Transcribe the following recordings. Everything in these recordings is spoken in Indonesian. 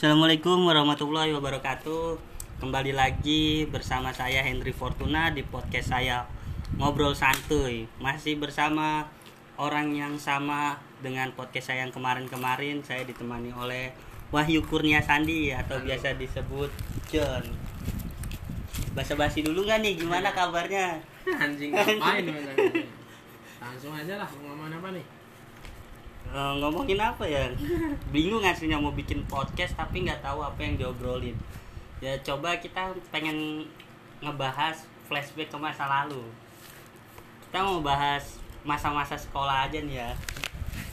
Assalamualaikum warahmatullahi wabarakatuh. Kembali lagi bersama saya Henry Fortuna di podcast saya Ngobrol Santuy. Masih bersama orang yang sama dengan podcast saya yang kemarin-kemarin. Saya ditemani oleh Wahyu Kurnia Sandi atau biasa disebut John. Basa-basi dulu nggak nih? Gimana kabarnya? anjing ngapain langsung aja lah ngomongin apa nih Eh, ngomongin apa ya? Bingung aslinya mau bikin podcast tapi nggak tahu apa yang diobrolin. Ya coba kita pengen ngebahas flashback ke masa lalu. Kita mau bahas masa-masa sekolah aja nih ya.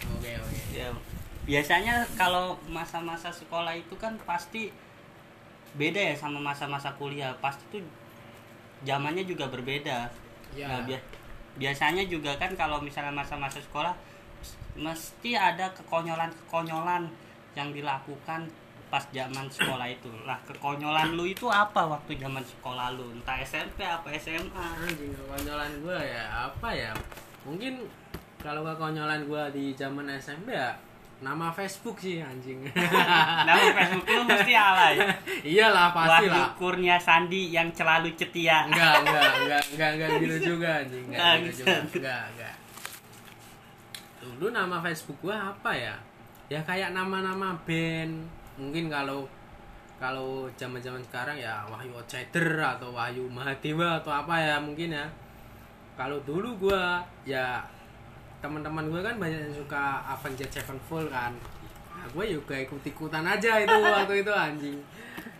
oke oke Ya, biasanya kalau masa-masa sekolah itu kan pasti beda ya sama masa-masa kuliah. Pasti tuh zamannya juga berbeda. ya Nah, bia- biasanya juga kan kalau misalnya masa-masa sekolah mesti ada kekonyolan-kekonyolan yang dilakukan pas zaman sekolah itu. Lah, kekonyolan lu itu apa waktu zaman sekolah lu? Entah SMP apa SMA? anjing kekonyolan gue ya apa ya mungkin kalau kekonyolan gue di zaman SMP ya nama Facebook sih anjing Nama Facebook lu mesti alay. iyalah pasti lah Kurnia Sandi yang selalu cetia. enggak enggak enggak enggak enggak gitu juga anjing enggak gitu juga enggak enggak dulu nama Facebook gua apa ya? Ya kayak nama-nama band. Mungkin kalau kalau zaman-zaman sekarang ya Wahyu Outsider atau Wahyu Mahadewa atau apa ya mungkin ya. Kalau dulu gua ya teman-teman gue kan banyak yang suka Avenged Sevenfold kan. Nah, gue juga ikut-ikutan aja itu waktu itu anjing.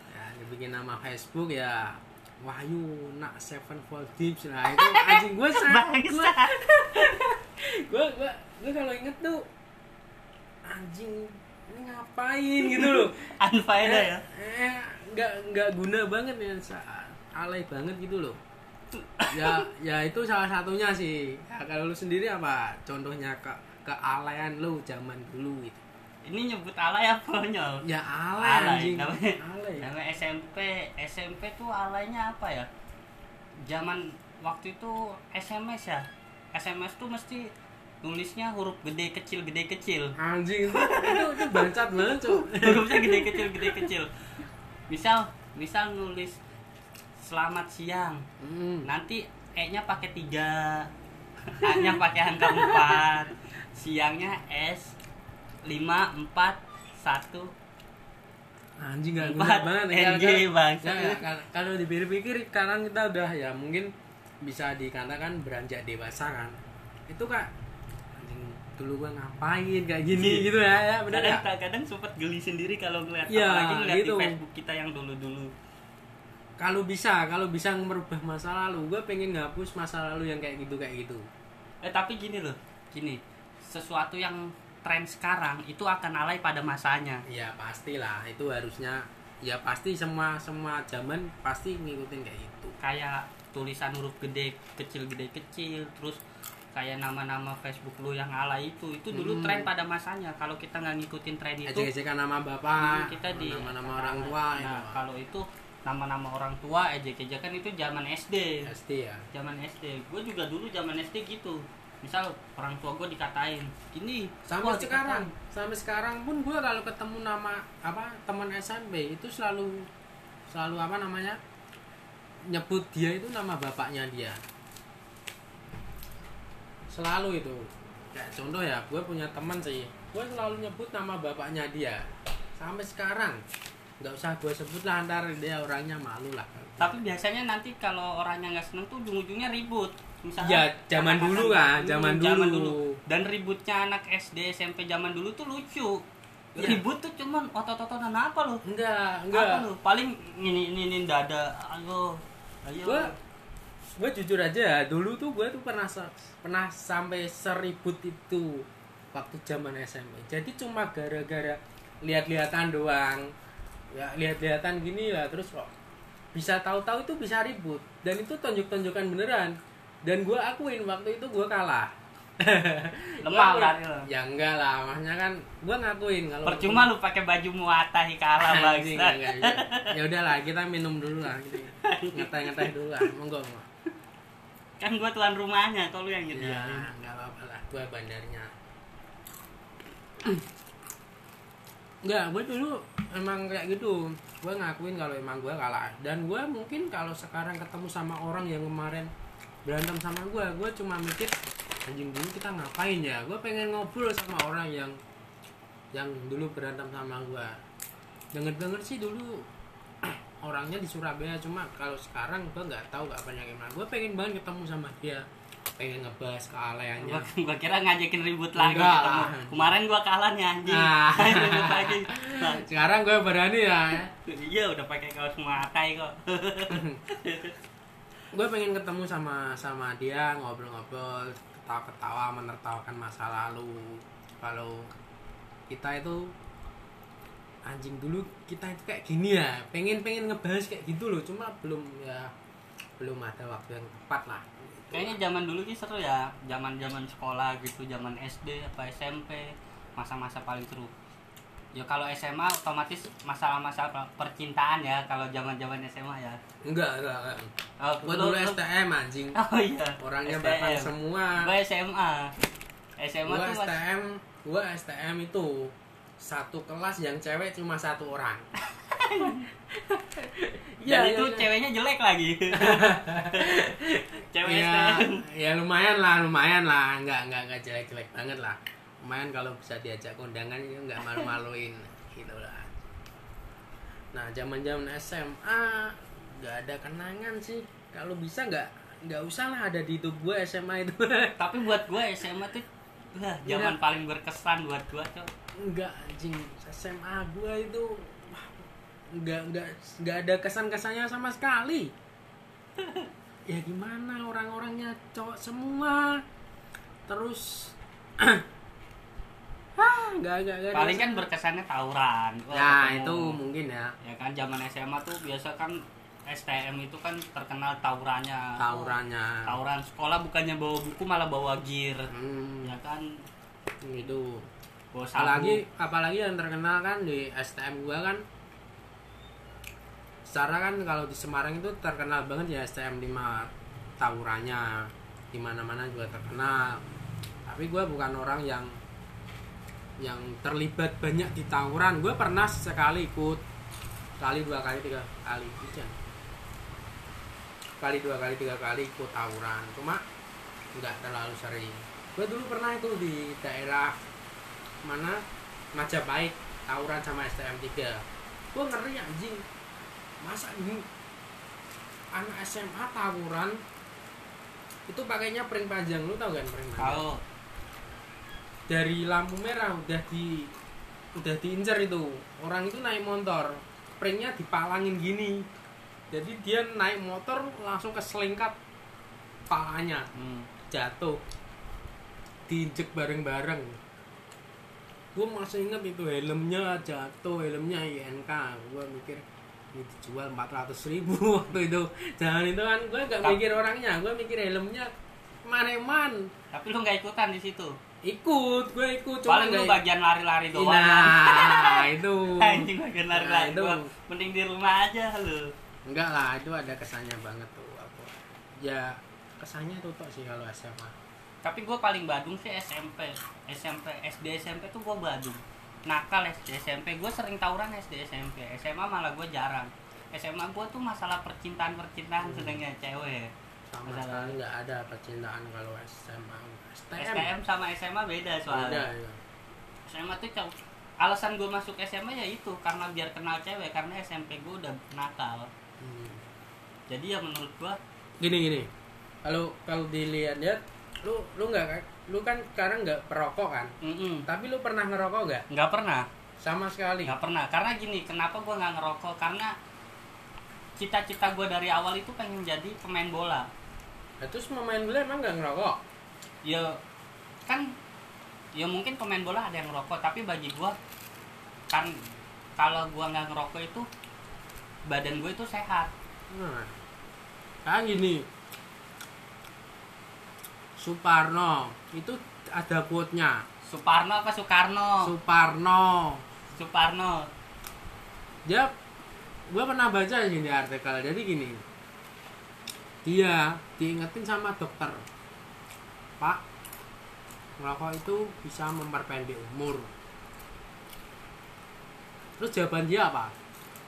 Ya dibikin nama Facebook ya Wahyu nak Sevenfold Dips nah itu anjing gue gue gue gue gue kalau inget tuh anjing ini ngapain gitu loh Unfaedah ya. eh, nggak nggak guna banget ya alay banget gitu loh ya ya itu salah satunya sih ya, kalau lu sendiri apa contohnya ke kealayan lu zaman dulu gitu Ini nyebut alay apa konyol? ya alay, Alay, anjing namanya. alay Nama SMP, SMP tuh alaynya apa ya? Zaman waktu itu SMS ya. SMS tuh mesti nulisnya huruf gede kecil gede kecil. anjing itu itu, bangsat banget cok Hurufnya gede kecil gede kecil. Misal, misal nulis selamat siang. Hmm. Nanti E-nya pakai tiga, A-nya pakai angka empat, siangnya S lima empat satu anjing guna Empat banget NG, ya, ya, kalau- kalau dipikir-pikir sekarang kita udah ya mungkin bisa dikatakan beranjak dewasa kan. Itu kak anjing dulu gua ngapain kayak gini gitu ya ya benar ya kadang kadang sempat geli sendiri kalau ngeliat Iya, apalagi ngeliat gitu. di Facebook kita yang dulu dulu kalau bisa kalau bisa merubah masa lalu gue pengen ngapus masa lalu yang kayak gitu kayak gitu. Eh tapi gini loh gini sesuatu yang tren sekarang itu akan alay pada masanya. Ya pastilah itu harusnya ya pasti semua semua zaman pasti ngikutin kayak gitu. Kayak tulisan huruf gede kecil gede kecil terus kayak nama-nama Facebook lu yang alay itu itu dulu Hmm. tren pada masanya kalau kita nggak ngikutin tren itu ejek-ejekan nama bapak kita di nama-nama orang tua nah itu. kalau itu nama-nama orang tua ejek-ejekan itu zaman SD pasti ya zaman SD gue juga dulu zaman SD gitu misal orang tua gue dikatain gini sampai sekarang dikatain. sampai sekarang pun gue kalau ketemu nama apa teman SMP itu selalu selalu apa namanya nyebut dia itu nama bapaknya dia. Selalu itu. Kayak contoh ya gue punya teman sih. Gue selalu nyebut nama bapaknya dia. Sampai sekarang nggak usah gue sebut lah ntar dia orangnya malu lah. Tapi biasanya nanti kalau orangnya nggak seneng tuh ujung-ujungnya ribut. Misalnya Ya, zaman dulu kan, dulu, zaman zaman dulu. dan ributnya anak SD SMP zaman dulu tuh lucu. Iya. ribut tuh cuman otot-ototan apa lo enggak apa enggak lo paling ini ini, ini dada ayo gue gue jujur aja dulu tuh gue tuh pernah pernah sampai seribut itu waktu zaman SMP jadi cuma gara-gara lihat-lihatan doang. Ya lihat-lihatan gini lah terus kok bisa tahu-tahu itu bisa ribut. Dan itu tonjok-tonjokan beneran. Dan gue akuin waktu itu gue kalah lemah Gua akuin. berarti lo. ya enggak lah maksudnya kan gue ngakuin kalau percuma lu pakai baju bangsa enggak, enggak. ya udahlah kita minum dulu lah gitu. ngeteh-ngeteh dulu lah monggo monggo. kan gua tuan rumahnya kalau lu yang ya nyediain nggak apa-apa lah gue bandarnya Enggak, gue dulu emang kayak gitu gue ngakuin kalau emang gue kalah dan gue mungkin kalau sekarang ketemu sama orang yang kemarin berantem sama gue gue cuma mikir anjing dulu kita ngapain ya? Gue pengen ngobrol sama orang yang yang dulu berantem sama gue denger denger sih dulu orangnya di Surabaya cuma kalau sekarang gue nggak tahu nggak banyak gimana gue pengen banget ketemu sama dia. Pengen ngebahas kealayannya gua, gua kira ngajakin ribut lagi Enggak ketemu. lah. kemarin gua kalah nih anjing. Nah. ribut lagi. Nah, sekarang gue berani ya. Iya udah pakai kaos makai kok. Gue pengen ketemu sama sama dia ngobrol-ngobrol ketawa-ketawa menertawakan masa lalu. Kalau kita itu anjing dulu kita itu kayak gini ya pengen pengen ngebahas kayak gitu loh cuma belum ya belum ada waktu yang tepat lah. Kayaknya zaman dulu sih seru ya zaman zaman sekolah gitu zaman SD apa SMP masa-masa paling seru ya kalau SMA otomatis masalah-masalah percintaan ya kalau zaman-zaman SMA ya. Enggak enggak, enggak. oh, lu- dulu lu- STM anjing. Oh iya. Orangnya bahkan semua. Gue SMA SMA gue tuh STM gue STM itu satu kelas yang cewek cuma satu orang. Dan Iya, itu iya. ceweknya jelek lagi. Cewek ya, STM ya lumayan lah lumayan lah. Nggak nggak nggak jelek jelek banget lah lumayan kalau bisa diajak kondangan itu nggak malu maluin gitu lah. Nah zaman zaman SMA nggak ada kenangan sih. Kalau bisa nggak nggak usah lah ada di hidup gue SMA itu. Tapi buat gue SMA tuh wah, zaman Iya. paling berkesan buat gue tuh nggak anjing. SMA gue itu wah, nggak nggak nggak ada kesan kesannya sama sekali. Ya gimana orang-orangnya cowok semua. Terus nggak nggak nggak ada paling kan kesan. berkesannya tawuran Wah, ya ketemu. itu mungkin ya. Ya kan zaman SMA tuh biasa kan STM itu kan terkenal tawurannya. Tawurannya. Tawuran sekolah bukannya bawa buku malah bawa gear. Hmm, ya kan? Bawa sabu apalagi apalagi yang terkenal kan di STM gua kan. Secara kan kalau di Semarang itu terkenal banget ya STM 5 tawurannya. Di mana-mana juga terkenal. Tapi gua bukan orang yang yang terlibat banyak di tawuran. Gue pernah sekali ikut. Kali dua kali tiga kali. Hujan. Kali dua kali tiga kali ikut tawuran. Cuma nggak terlalu sering. Gue dulu pernah itu di daerah mana? Majapahit tawuran sama STM 3 gue ngeri anjing. Masa ini anak SMA tawuran? Itu pakainya pring panjang lu tau kan pring panjang? Tahu dari lampu merah udah di udah diincer itu. Orang itu naik motor springnya dipalangin gini. Jadi dia naik motor langsung keselingkat palanya. Hmm. jatuh. Diinjek bareng-bareng. Gue masih inget itu helmnya jatuh helmnya INK gue mikir ini dijual 400 ribu waktu itu. Jangan itu kan gue gak mikir orangnya. Gue mikir helmnya man tapi lu nggak ikutan di situ ikut gue ikut cuma paling lu nggak- bagian lari-lari doang nah itu. Anjing bagian lari-lari Nah, itu. doang mending di rumah aja lu. Enggak lah itu ada kesannya banget tuh apa. Ya kesannya tuh tok sih kalau SMA tapi gue paling badung sih SMP SMP SD SMP tuh gue badung. Nakal SD SMP gue sering tawuran SD SMP SMA malah gue jarang. SMA gue tuh masalah percintaan percintaan Hmm. sedangnya cewek sama Ada- sekali nggak ada percintaan kalau SMA STM, STM sama SMA beda beda soalnya ya. SMA tuh cowok alasan gue masuk SMA ya itu karena biar kenal cewek karena SMP gue udah nakal. Hmm. jadi ya menurut gue gini gini. Kalau kalau dilihat lihat lu lu nggak lu kan sekarang nggak perokok kan? Mm tapi lu pernah ngerokok nggak? Nggak pernah. Sama sekali. Nggak pernah. Karena gini kenapa gue nggak ngerokok? Karena cita-cita gue dari awal itu pengen jadi pemain bola. Nah, terus pemain bola emang nggak ngerokok? Ya kan ya mungkin pemain bola ada yang ngerokok tapi bagi gue kan kalau gue nggak ngerokok itu badan gue itu sehat. Nah kan gini. Suparno itu ada quote-nya. Suparno apa Soekarno? Suparno. Suparno. Dia gue pernah baca di sini artikel jadi gini. Dia diingetin sama dokter. Pak ngerokok itu bisa memperpendek umur. Terus jawaban dia apa?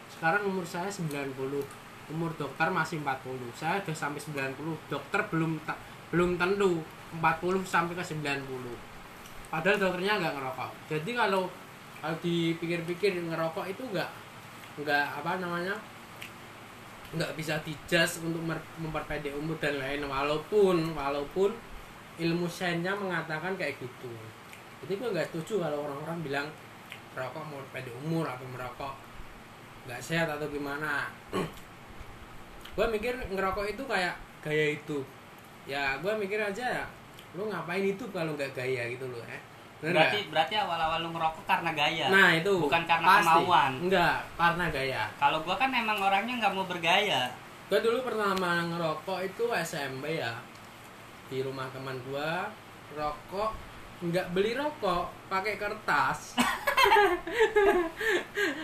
Sekarang umur saya 90 umur dokter masih 40 saya udah sampai 90 dokter belum belum tentu 40 sampai ke 90 padahal dokternya nggak ngerokok. Jadi kalau kalau dipikir-pikir ngerokok itu nggak nggak apa namanya nggak bisa dijas untuk memperpendek umur dan lain walaupun walaupun ilmu sainsnya mengatakan kayak gitu. Jadi gue nggak setuju kalau orang-orang bilang merokok mau pendek umur atau merokok nggak sehat atau gimana. Gue mikir ngerokok itu kayak gaya itu ya gue mikir aja lu ngapain itu kalau nggak gaya gitu loh eh Bener berarti berarti awal-awal lu ngerokok karena gaya? Nah itu. Bukan karena pasti. kemauan. enggak karena gaya. Kalau gua kan emang orangnya nggak mau bergaya. Gue dulu pertama ngerokok itu SMP ya. Di rumah teman gue rokok nggak beli rokok pakai kertas.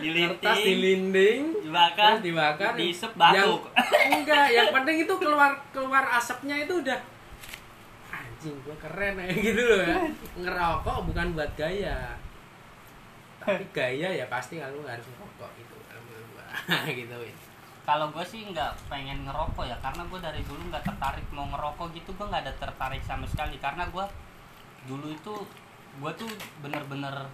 Kertas dilinting dilinding dibakar. Terus dibakar. Diisep batuk. Yang, enggak yang penting itu keluar keluar asapnya itu udah anjing gue keren ya gitu loh ya. Ngerokok bukan buat gaya. Tapi gaya ya pasti kalau harus ngerokok gitu gitu kalau gue sih nggak pengen ngerokok ya karena gue dari dulu nggak tertarik mau ngerokok gitu gue nggak ada tertarik sama sekali. Karena gue dulu itu gue tuh bener-bener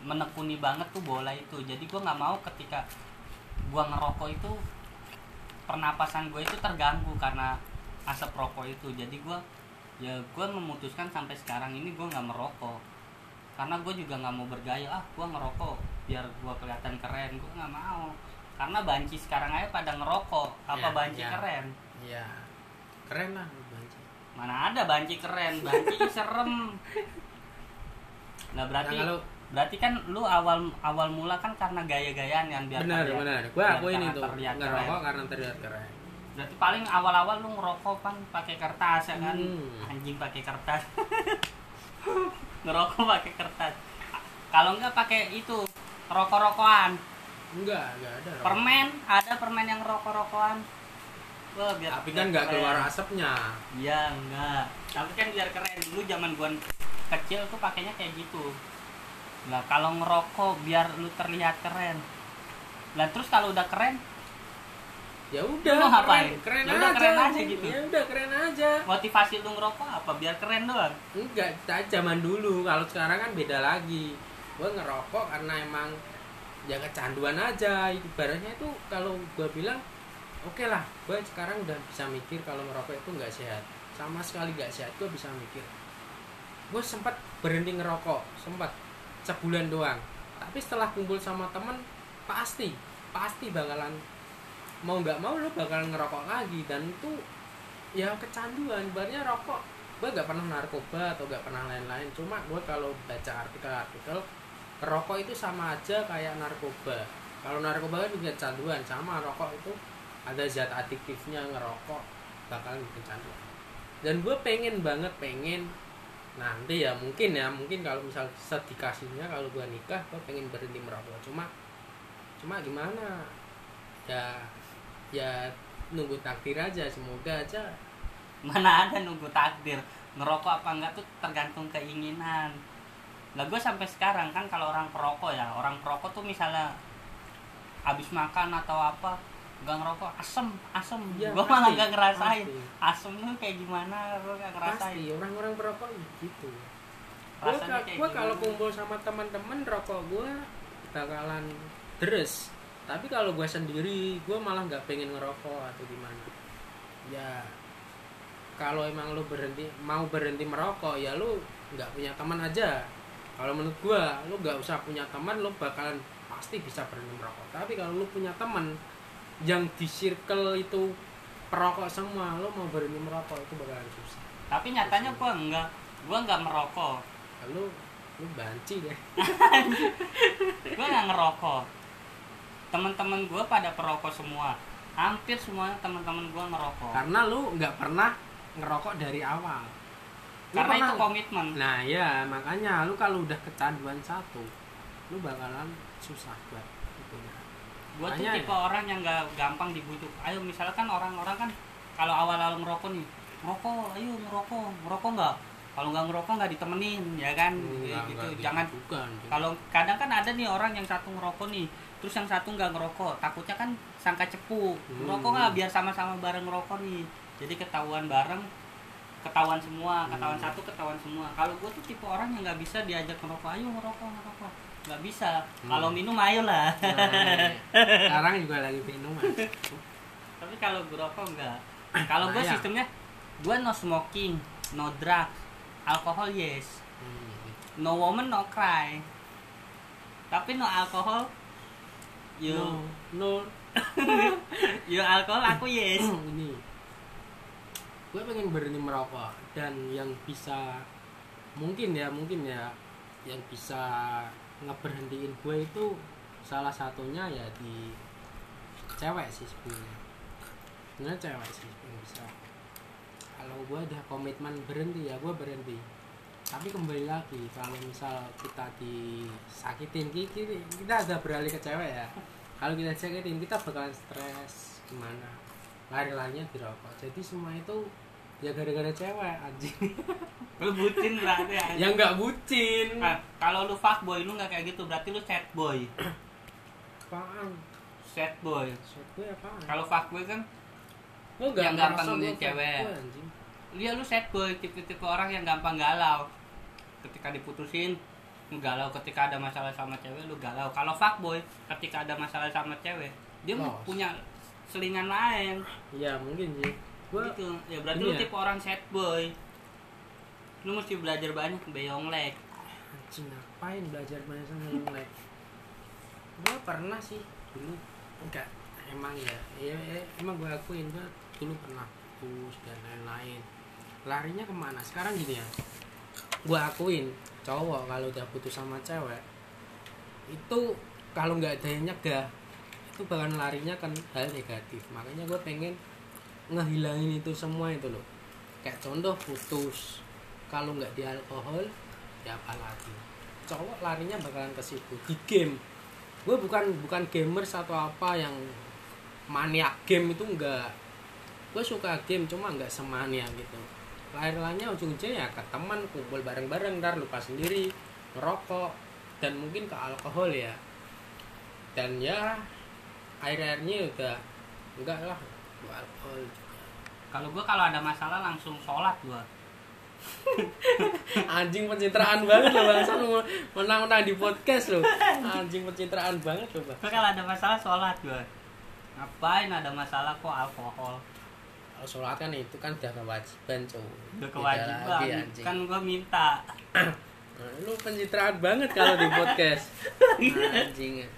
menekuni banget tuh bola itu. Jadi gue nggak mau ketika gue ngerokok itu pernapasan gue itu terganggu karena asap rokok itu. Jadi gue ya gue memutuskan sampai sekarang ini gue nggak merokok karena gue juga nggak mau bergaya ah gue ngerokok biar gue kelihatan keren gue nggak mau karena banci sekarang aja pada ngerokok apa Ya, banci ya. keren Iya. Keren lah banci. mana ada banci keren banci serem nah berarti Nah, kalau berarti kan lu awal awal mula kan karena gaya-gayaan kan biar benar terlihat- benar. Gua akuin itu. terlihat Ngerokok keren. karena terlihat keren. Berarti paling awal-awal lu ngerokok kan pakai kertas ya kan Hmm. anjing pakai kertas ngerokok pakai kertas kalau enggak pakai itu rokok-rokokan Enggak, enggak ada. rokok. permen ada permen yang rokok-rokokan Wah, biar Tapi kan nggak keluar asapnya. Iya, enggak. Tapi kan biar keren dulu zaman gua kecil tuh pakainya kayak gitu. Nah, kalau ngerokok biar lu terlihat keren. Lah terus kalau udah keren, Ya udah, Lu mau ngapain? Keren, keren Ya aja. keren aja gitu. Ya udah keren aja. motivasi lu ngerokok apa? Biar keren doang. Enggak, zaman dulu. Kalau sekarang kan beda lagi. Gue ngerokok karena emang ya kecanduan aja. Ibaratnya itu kalau gue bilang oke lah, gue sekarang udah bisa mikir kalau ngerokok itu nggak sehat. Sama sekali nggak sehat. Gue bisa mikir. Gue sempat berhenti ngerokok, sempat sebulan doang. Tapi setelah kumpul sama temen, pasti, pasti bakalan mau nggak mau lo bakalan ngerokok lagi dan itu ya kecanduan. Ibaratnya rokok gue gak pernah narkoba atau gak pernah lain-lain. Cuma gue kalau baca artikel-artikel rokok itu sama aja kayak narkoba. Kalau narkoba kan bikin kecanduan. Sama rokok itu ada zat adiktifnya ngerokok bikin kecanduan. Dan gue pengen banget pengen nanti ya mungkin ya mungkin kalau misal sedikasinya kalau gue nikah gue pengen berhenti merokok. Cuma cuma gimana? Ya ya nunggu takdir aja semoga aja. Mana ada nunggu takdir. Ngerokok apa enggak tuh tergantung keinginan. Lah gue sampai sekarang kan kalau orang perokok ya, orang perokok tuh misalnya habis makan atau apa nggak ngerokok asem asem. Iya, gue malah nggak ngerasain. pasti. asem tuh kayak gimana? Gue nggak ngerasain. Pasti orang-orang perokok gitu. Gue kalau kumpul sama teman-teman rokok gue bakalan deres tapi kalau gue sendiri gue malah nggak pengen ngerokok atau gimana. Ya kalau emang lu berhenti mau berhenti merokok ya lu nggak punya teman aja. Kalau menurut gue lu nggak usah punya teman lu bakalan pasti bisa berhenti merokok. Tapi kalau lu punya teman yang di circle itu perokok semua lu mau berhenti merokok itu bakalan susah. Tapi nyatanya gue enggak gue nggak merokok. Lu lu banci deh. Gue nggak ngerokok teman-teman gue pada perokok semua. Hampir semuanya teman-teman gue ngerokok. Karena lu nggak pernah ngerokok dari awal. Lu karena itu pernah- komitmen. Nah ya makanya lu kalau udah kecanduan satu lu bakalan susah buat itunya gue tuh tipe orang yang nggak gampang dibujuk. Ayo misalkan orang-orang kan kalau awal-awal ngerokok nih ngerokok ayo ngerokok ngerokok nggak? Kalau nggak ngerokok nggak ditemenin ya kan? Kayak gitu. jangan kalau kadang kan ada nih orang yang satu ngerokok nih terus yang satu nggak ngerokok takutnya kan sangka cepu. Hmm. ngerokok nggak? Biar sama-sama bareng ngerokok nih. Jadi ketahuan bareng ketahuan semua. Ketahuan Hmm. satu ketahuan semua. Kalau gue tuh tipe orang yang nggak bisa diajak ngerokok ayo ngerokok ngerokok. Nggak bisa. Hmm. kalau minum ayo lah Nah, sekarang juga lagi minum tapi kalau gue rokok enggak kalau gue Nah, ya. sistemnya gue no smoking no drugs alkohol yes. Hmm. no woman no cry. Tapi no alkohol you no, no. you alkohol aku yes. Ini. Gue pengen berhenti merokok dan yang bisa mungkin ya mungkin ya yang bisa ngeberhentiin gue itu salah satunya ya di cewek sih sebenarnya. Sebenarnya cewek sih yang bisa. Kalau gue ada komitmen berhenti ya gue berhenti tapi kembali lagi kalau misal kita disakitin ki- ki- kita ada beralih ke cewek ya. Kalau kita sakitin kita bakalan stres gimana? Lari-larinya di rokok jadi semua itu ya gara-gara cewek anjing. Lu bucin berarti ya yang nggak bucin. Nah, kalau lu fuckboy lu nggak kayak gitu berarti lu sad boy. Apaan? Sad boy. Shot gue apaan? Kalau fuckboy kan Gue nggak yang gampang nih cewek. anjing. Dia lu sad boy tipe-tipe orang yang gampang galau. Ketika diputusin lu galau. Ketika ada masalah sama cewek lu galau. Kalau fuckboy ketika ada masalah sama cewek dia Lost. punya selingan lain. Iya mungkin sih. Gue gitu. Ya berarti lu ya. tipe orang sad boy. Lu mesti belajar banyak beyonglek anjing ngapain belajar banyak sama yang lain gue pernah sih dulu. Enggak emang ya, ya, ya, emang gue akuin gue dulu pernah putus dan lain-lain larinya ke mana? Sekarang gini ya. Gue akuin cowok kalau udah putus sama cewek itu kalau nggak ada yang nyegah itu bahkan larinya kan hal negatif. Makanya gue pengen ngehilangin itu semua itu loh. Kayak contoh putus. Kalau nggak di alkohol ya apa lagi? Cowok larinya bakalan ke situ. Di game. Gue bukan bukan gamers atau apa yang maniak game itu enggak gue suka game cuma nggak semania gitu lahir-lahirnya ujung-ujungnya ya ke teman kumpul bareng-bareng ntar lupa sendiri ngerokok dan mungkin ke alkohol ya. Dan ya air-airnya udah enggak lah alkohol kalau gua kalau ada masalah langsung sholat gua. Anjing pencitraan banget loh bangsa menang-menang di podcast loh. Anjing pencitraan banget loh bang. Kalau ada masalah sholat gua. Ngapain ada masalah kok alkohol Kalau sholat kan itu kan udah kewajiban cuy. Udah kewajiban. lagi, anjing. kan gua minta. Nah, lu pencitraan banget kalau di podcast. Anjing.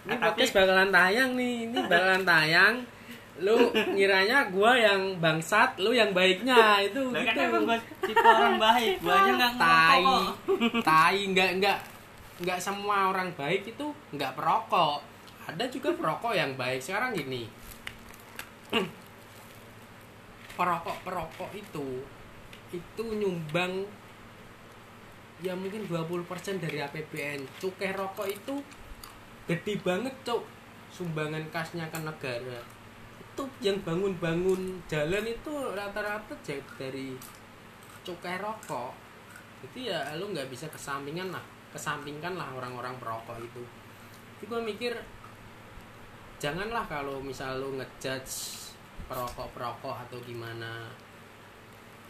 Ini Nah, tapi- podcast bakalan tayang nih ini bakalan tayang. Lu ngiranya gua yang bangsat lu yang baiknya itu Lah kan gitu. emang gua tipe orang baik gua aja nggak tai tai nggak nggak nggak semua orang baik itu nggak perokok. Ada juga perokok yang baik. Sekarang gini perokok perokok itu itu nyumbang ya mungkin 20% dari APBN cukai rokok itu gede banget cuk. Sumbangan kasnya ke negara. Itu yang bangun-bangun jalan itu rata-rata dari cukai rokok. Jadi ya lu nggak bisa kesampingan lah kesampingkan lah orang-orang perokok itu. Jadi gue mikir janganlah kalau misal lu ngejudge perokok-perokok atau gimana?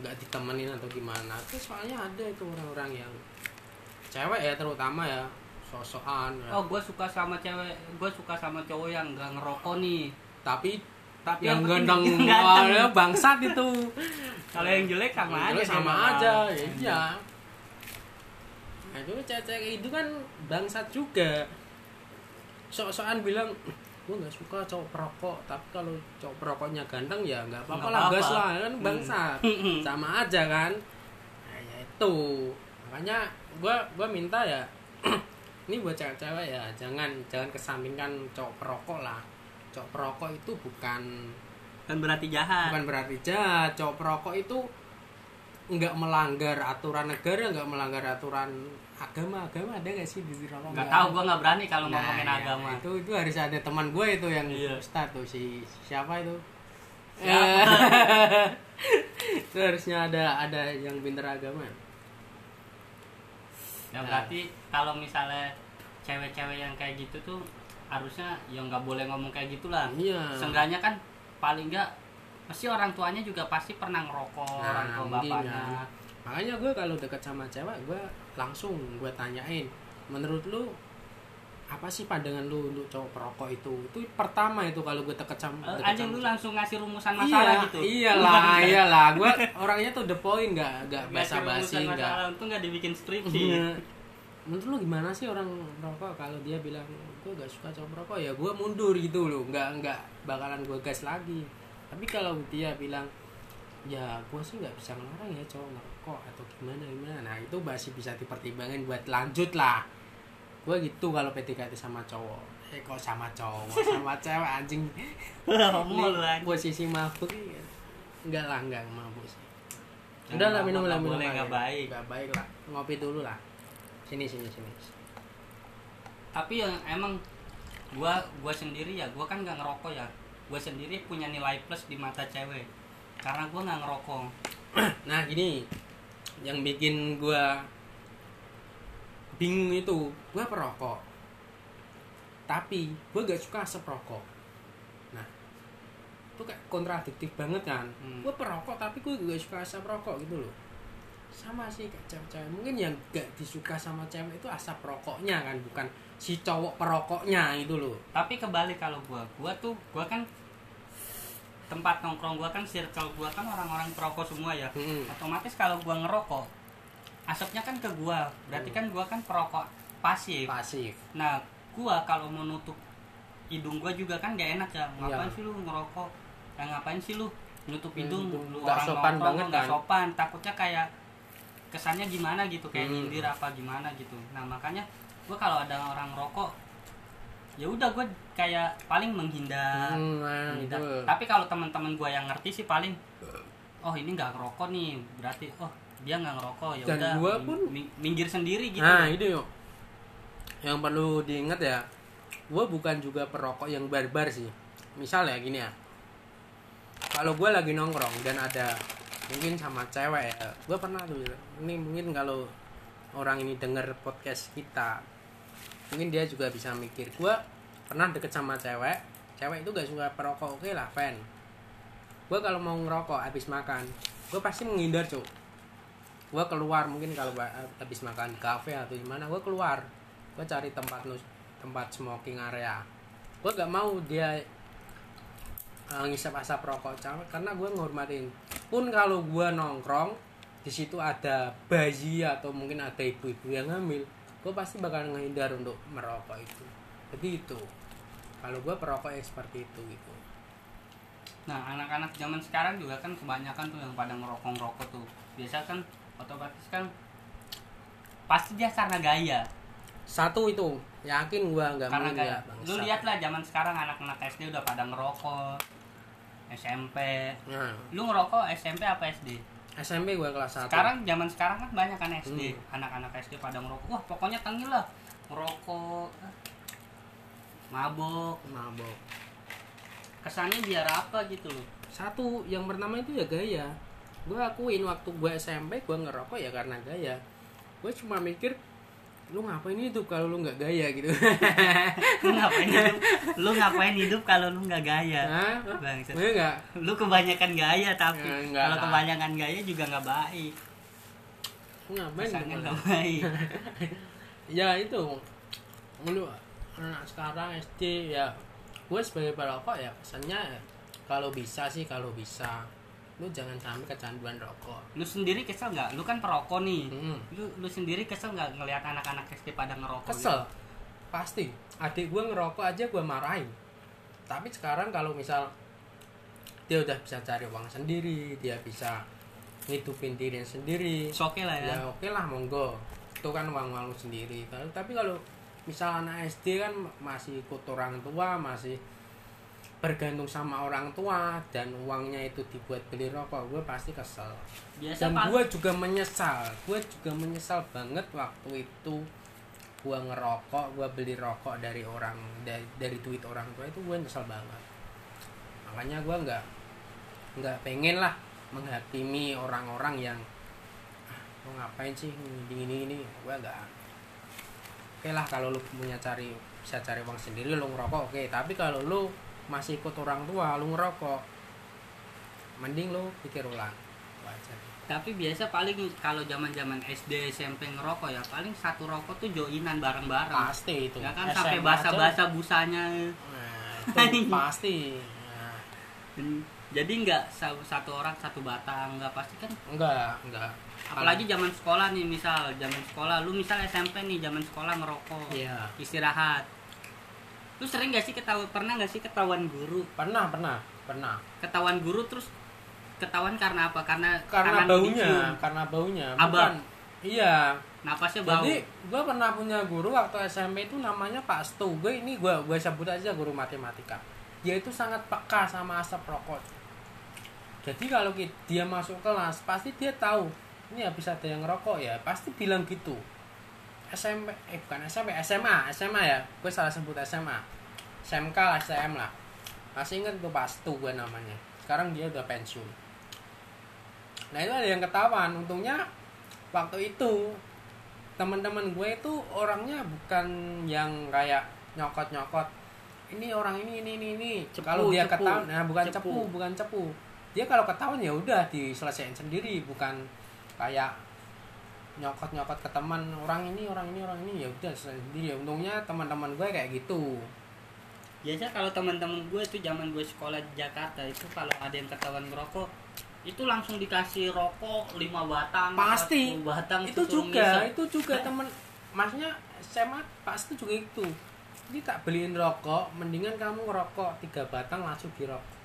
Nggak ditemenin atau gimana? Terus soalnya ada itu orang-orang yang cewek ya terutama ya sosokan ya. oh gua suka sama cewek gua suka sama cowok yang nggak ngerokok nih. Tapi tapi yang ganteng ganteng. awalnya bangsat itu. Kalau yang jelek sama Yang aja jelek sama dia aja ya iya. nah itu cewek itu kan bangsat juga. Sok-sokan bilang gue nggak suka cowok perokok tapi kalau cowok perokoknya ganteng ya nggak apa-apa lah gas lah kan Hmm. bangsat sama aja kan. Nah, ya itu. Makanya gue gua minta ya ini buat cewek-cewek ya jangan jangan kesampingkan cowok perokok lah. Cowok perokok itu bukan kan berarti jahat. Bukan berarti jahat. Cowok perokok itu nggak melanggar aturan negara nggak melanggar aturan agama agama ada nggak sih di rokok nggak tahu gua nggak berani kalau Nah, ngomongin ya, agama itu itu harus ada teman gue itu yang Iya. ustad tuh si siapa itu Siapa? Eh, itu harusnya ada ada yang pinter agama ya Nah. berarti kalau misalnya cewek-cewek yang kayak gitu tuh harusnya ya nggak boleh ngomong kayak gitulah iya seenggaknya kan paling nggak pasti orang tuanya juga pasti pernah ngerokok Nah, orang tua mungkin bapaknya kan. Makanya gue kalau deket sama cewek gue langsung gue tanyain menurut lu apa sih pandangan lu untuk cowok perokok itu? Itu pertama itu kalau gue deket sama Eh, deket anjing sama lu langsung ngasih rumusan iya, masalah gitu? iyalah iyalah. Gue orangnya tuh the point nggak nggak Ngasih basa basi rumusan nggak untung nggak dibikin skripsi. Iya. menurut lu gimana sih orang merokok kalau dia bilang gue gak suka cowok merokok ya gue mundur gitu loh. Nggak nggak bakalan gue gas lagi. Tapi kalau dia bilang ya gue sih nggak bisa ngelarang ya cowok merokok atau gimana gimana. Nah itu masih bisa dipertimbangin buat lanjut lah. Gue gitu kalau PDKT sama cowok. Eh kok sama cowok? Sama cewek anjing. Ini anjing posisi mabuk iya. enggak lah enggak mabuk sih. Jangan udah lah minum lah nggak minum lah, nggak baik. nggak baik lah. Ngopi dulu lah. Sini sini sini. Tapi yang emang gua gua sendiri ya gua kan nggak ngerokok ya. Gua sendiri punya nilai plus di mata cewek karena gua nggak ngerokok. Nah gini. Yang bikin gua bingung itu gua perokok. Tapi gua gak suka asap rokok. Nah itu kayak kontradiktif banget kan? Hmm. gua perokok tapi gua gak suka asap rokok gitu loh. Sama sih kayak cewek-cewek. Mungkin yang gak disuka sama cewek itu asap rokoknya kan bukan si cowok perokoknya itu loh. Tapi kebalik kalau gua. Gua tuh gua kan tempat nongkrong gua kan circle gua kan orang-orang perokok semua ya. Hmm. otomatis kalau gua ngerokok asapnya kan ke gua. Berarti kan gua kan perokok pasif. Pasif. Nah gua kalau mau nutup hidung gua juga kan gak enak ya. Ngapain Iya. sih lu ngerokok? Ya ngapain sih lu nutup Hmm, hidung? itu lu nggak orang sopan nongkrong banget lu nggak kan. sopan. Takutnya kayak kesannya gimana gitu? Kayak Hmm. nyindir apa gimana gitu. Nah makanya gua kalau ada orang rokok ya udah gue kayak paling menghindar, Hmm, nah, menghindar. itu. tapi kalau teman-teman gua yang ngerti sih paling oh ini nggak ngerokok nih berarti oh dia nggak ngerokok ya udah gua pun- ming- minggir sendiri gitu. Nah itu yuk. Yang perlu diingat ya Gue bukan juga perokok yang barbar sih. Misal ya gini ya. Kalau gue lagi nongkrong dan ada Mungkin sama cewek ya Gue pernah tuh Ini mungkin kalau Orang ini denger podcast kita Mungkin dia juga bisa mikir Gue pernah deket sama cewek Cewek itu gak suka perokok Oke lah fan Gue kalau mau ngerokok habis makan Gue pasti menghindar cuk. Gue keluar mungkin kalau habis makan kafe atau gimana gue keluar. Gue cari tempat nus tempat smoking area. Gue gak mau dia uh, ngisap asap rokok karena gue ngormatin. Pun kalau gue nongkrong di situ ada bayi atau mungkin ada ibu-ibu yang hamil gue pasti bakal menghindar untuk merokok itu jadi itu kalau gue perokok yang seperti itu gitu Nah, anak-anak zaman sekarang juga kan kebanyakan tuh yang pada ngerokok-ngerokok tuh. Biasa kan otomatis kan pasti dia karena gaya. satu itu yakin gue nggak karena mungkin gaya. nggak Lu bangsat. lihat lah zaman sekarang anak-anak SD udah pada ngerokok. SMP. Nah, Lu ngerokok SMP apa SD? SMP gue kelas 1 Sekarang zaman sekarang kan banyak kan SD. Hmm. Anak-anak SD pada ngerokok. Wah, pokoknya tengil lah. Ngerokok. Mabok. mabok. Kesannya biar apa gitu loh. satu yang pertama itu ya gaya. Gue akuin waktu gue SMP gue ngerokok ya karena gaya. Gue cuma mikir lu ngapain hidup kalau lu nggak gaya? gitu. Lu ngapain hidup? Lu ngapain hidup kalau lu nggak gaya? Gue nggak? Lu kebanyakan gaya tapi Ya, kalau kebanyakan gaya juga nggak baik. Ngapain nggak baik. Ya itu. Lu anak sekarang SD ya gue sebagai perokok ya pesannya ya, kalau bisa sih kalau bisa. Lu jangan sampai kecanduan rokok. Lu sendiri kesel nggak? Lu kan perokok nih. Hmm. lu lu sendiri kesel nggak ngelihat anak-anak SD pada ngerokok? Kesel. Pasti. Adik gue ngerokok aja gue marahin. Tapi sekarang kalau misal dia udah bisa cari uang sendiri dia bisa ngidupin diri sendiri. Gitu? oke lah ya, ya oke lah monggo. Itu kan uang uang lu sendiri. Tapi kalau misal anak SD kan masih ikut orang tua masih bergantung sama orang tua dan uangnya itu dibuat beli rokok gue pasti kesel. Biasa dan gue juga menyesal gue juga menyesal banget waktu itu gue ngerokok gue beli rokok dari orang dari, dari duit orang tua itu gue nyesal banget. Makanya gue nggak nggak pengen lah menghakimi orang-orang yang "Ah, lo ngapain sih? Gini gini gini gue enggak oke lah kalau lu punya cari bisa cari uang sendiri lu ngerokok oke. Tapi kalau lu masih ikut orang tua lu ngerokok mending lu pikir ulang. Wajar. Tapi biasa paling kalau zaman zaman SD SMP ngerokok ya paling satu rokok tuh joinan bareng-bareng. Pasti itu. Ya kan SMA sampai aja. basa-basa busanya. Nah, itu pasti. Nah, Dan- jadi nggak sa- satu orang satu batang nggak pasti kan? Enggak enggak apalagi zaman sekolah nih misal zaman sekolah lu misal SMP nih zaman sekolah ngerokok iya. istirahat. Lu sering gak sih ketahuan pernah gak sih ketahuan guru? Pernah pernah pernah. Ketahuan guru terus ketahuan karena apa? Karena karena baunya dicium. karena baunya. Abang. iya. Napasnya bau. jadi gue pernah punya guru waktu SMP itu namanya Pak Stu gue ini gue gue sebut aja guru matematika. Dia itu sangat peka sama asap rokok jadi kalau dia masuk kelas pasti dia tahu ini habis ada yang ngerokok ya pasti bilang gitu. SMP eh bukan SMP SMA SMA ya. Gue salah sebut SMA SMK lah STM lah. Masih ingat tuh Pak Stu gue namanya. Sekarang dia udah pensiun. Nah itu ada yang ketahuan. Untungnya waktu itu teman-teman gue itu orangnya bukan yang kayak nyokot-nyokot. Ini orang ini ini ini ini. Kalau dia ketahuan nah bukan Cepu. cepu. bukan cepu dia kalau ketahuan ya udah diselesaikan sendiri bukan kayak nyokot-nyokot ke teman orang ini orang ini orang ini ya udah sendiri untungnya teman-teman gue kayak gitu biasa kalau teman-teman gue tuh zaman gue sekolah di Jakarta itu kalau ada yang ketahuan ngerokok itu langsung dikasih rokok lima batang Pasti. 10 batang itu juga ngisep. itu juga temen maksudnya SMA pasti juga itu ini tak beliin rokok mendingan kamu ngerokok tiga batang langsung dirokok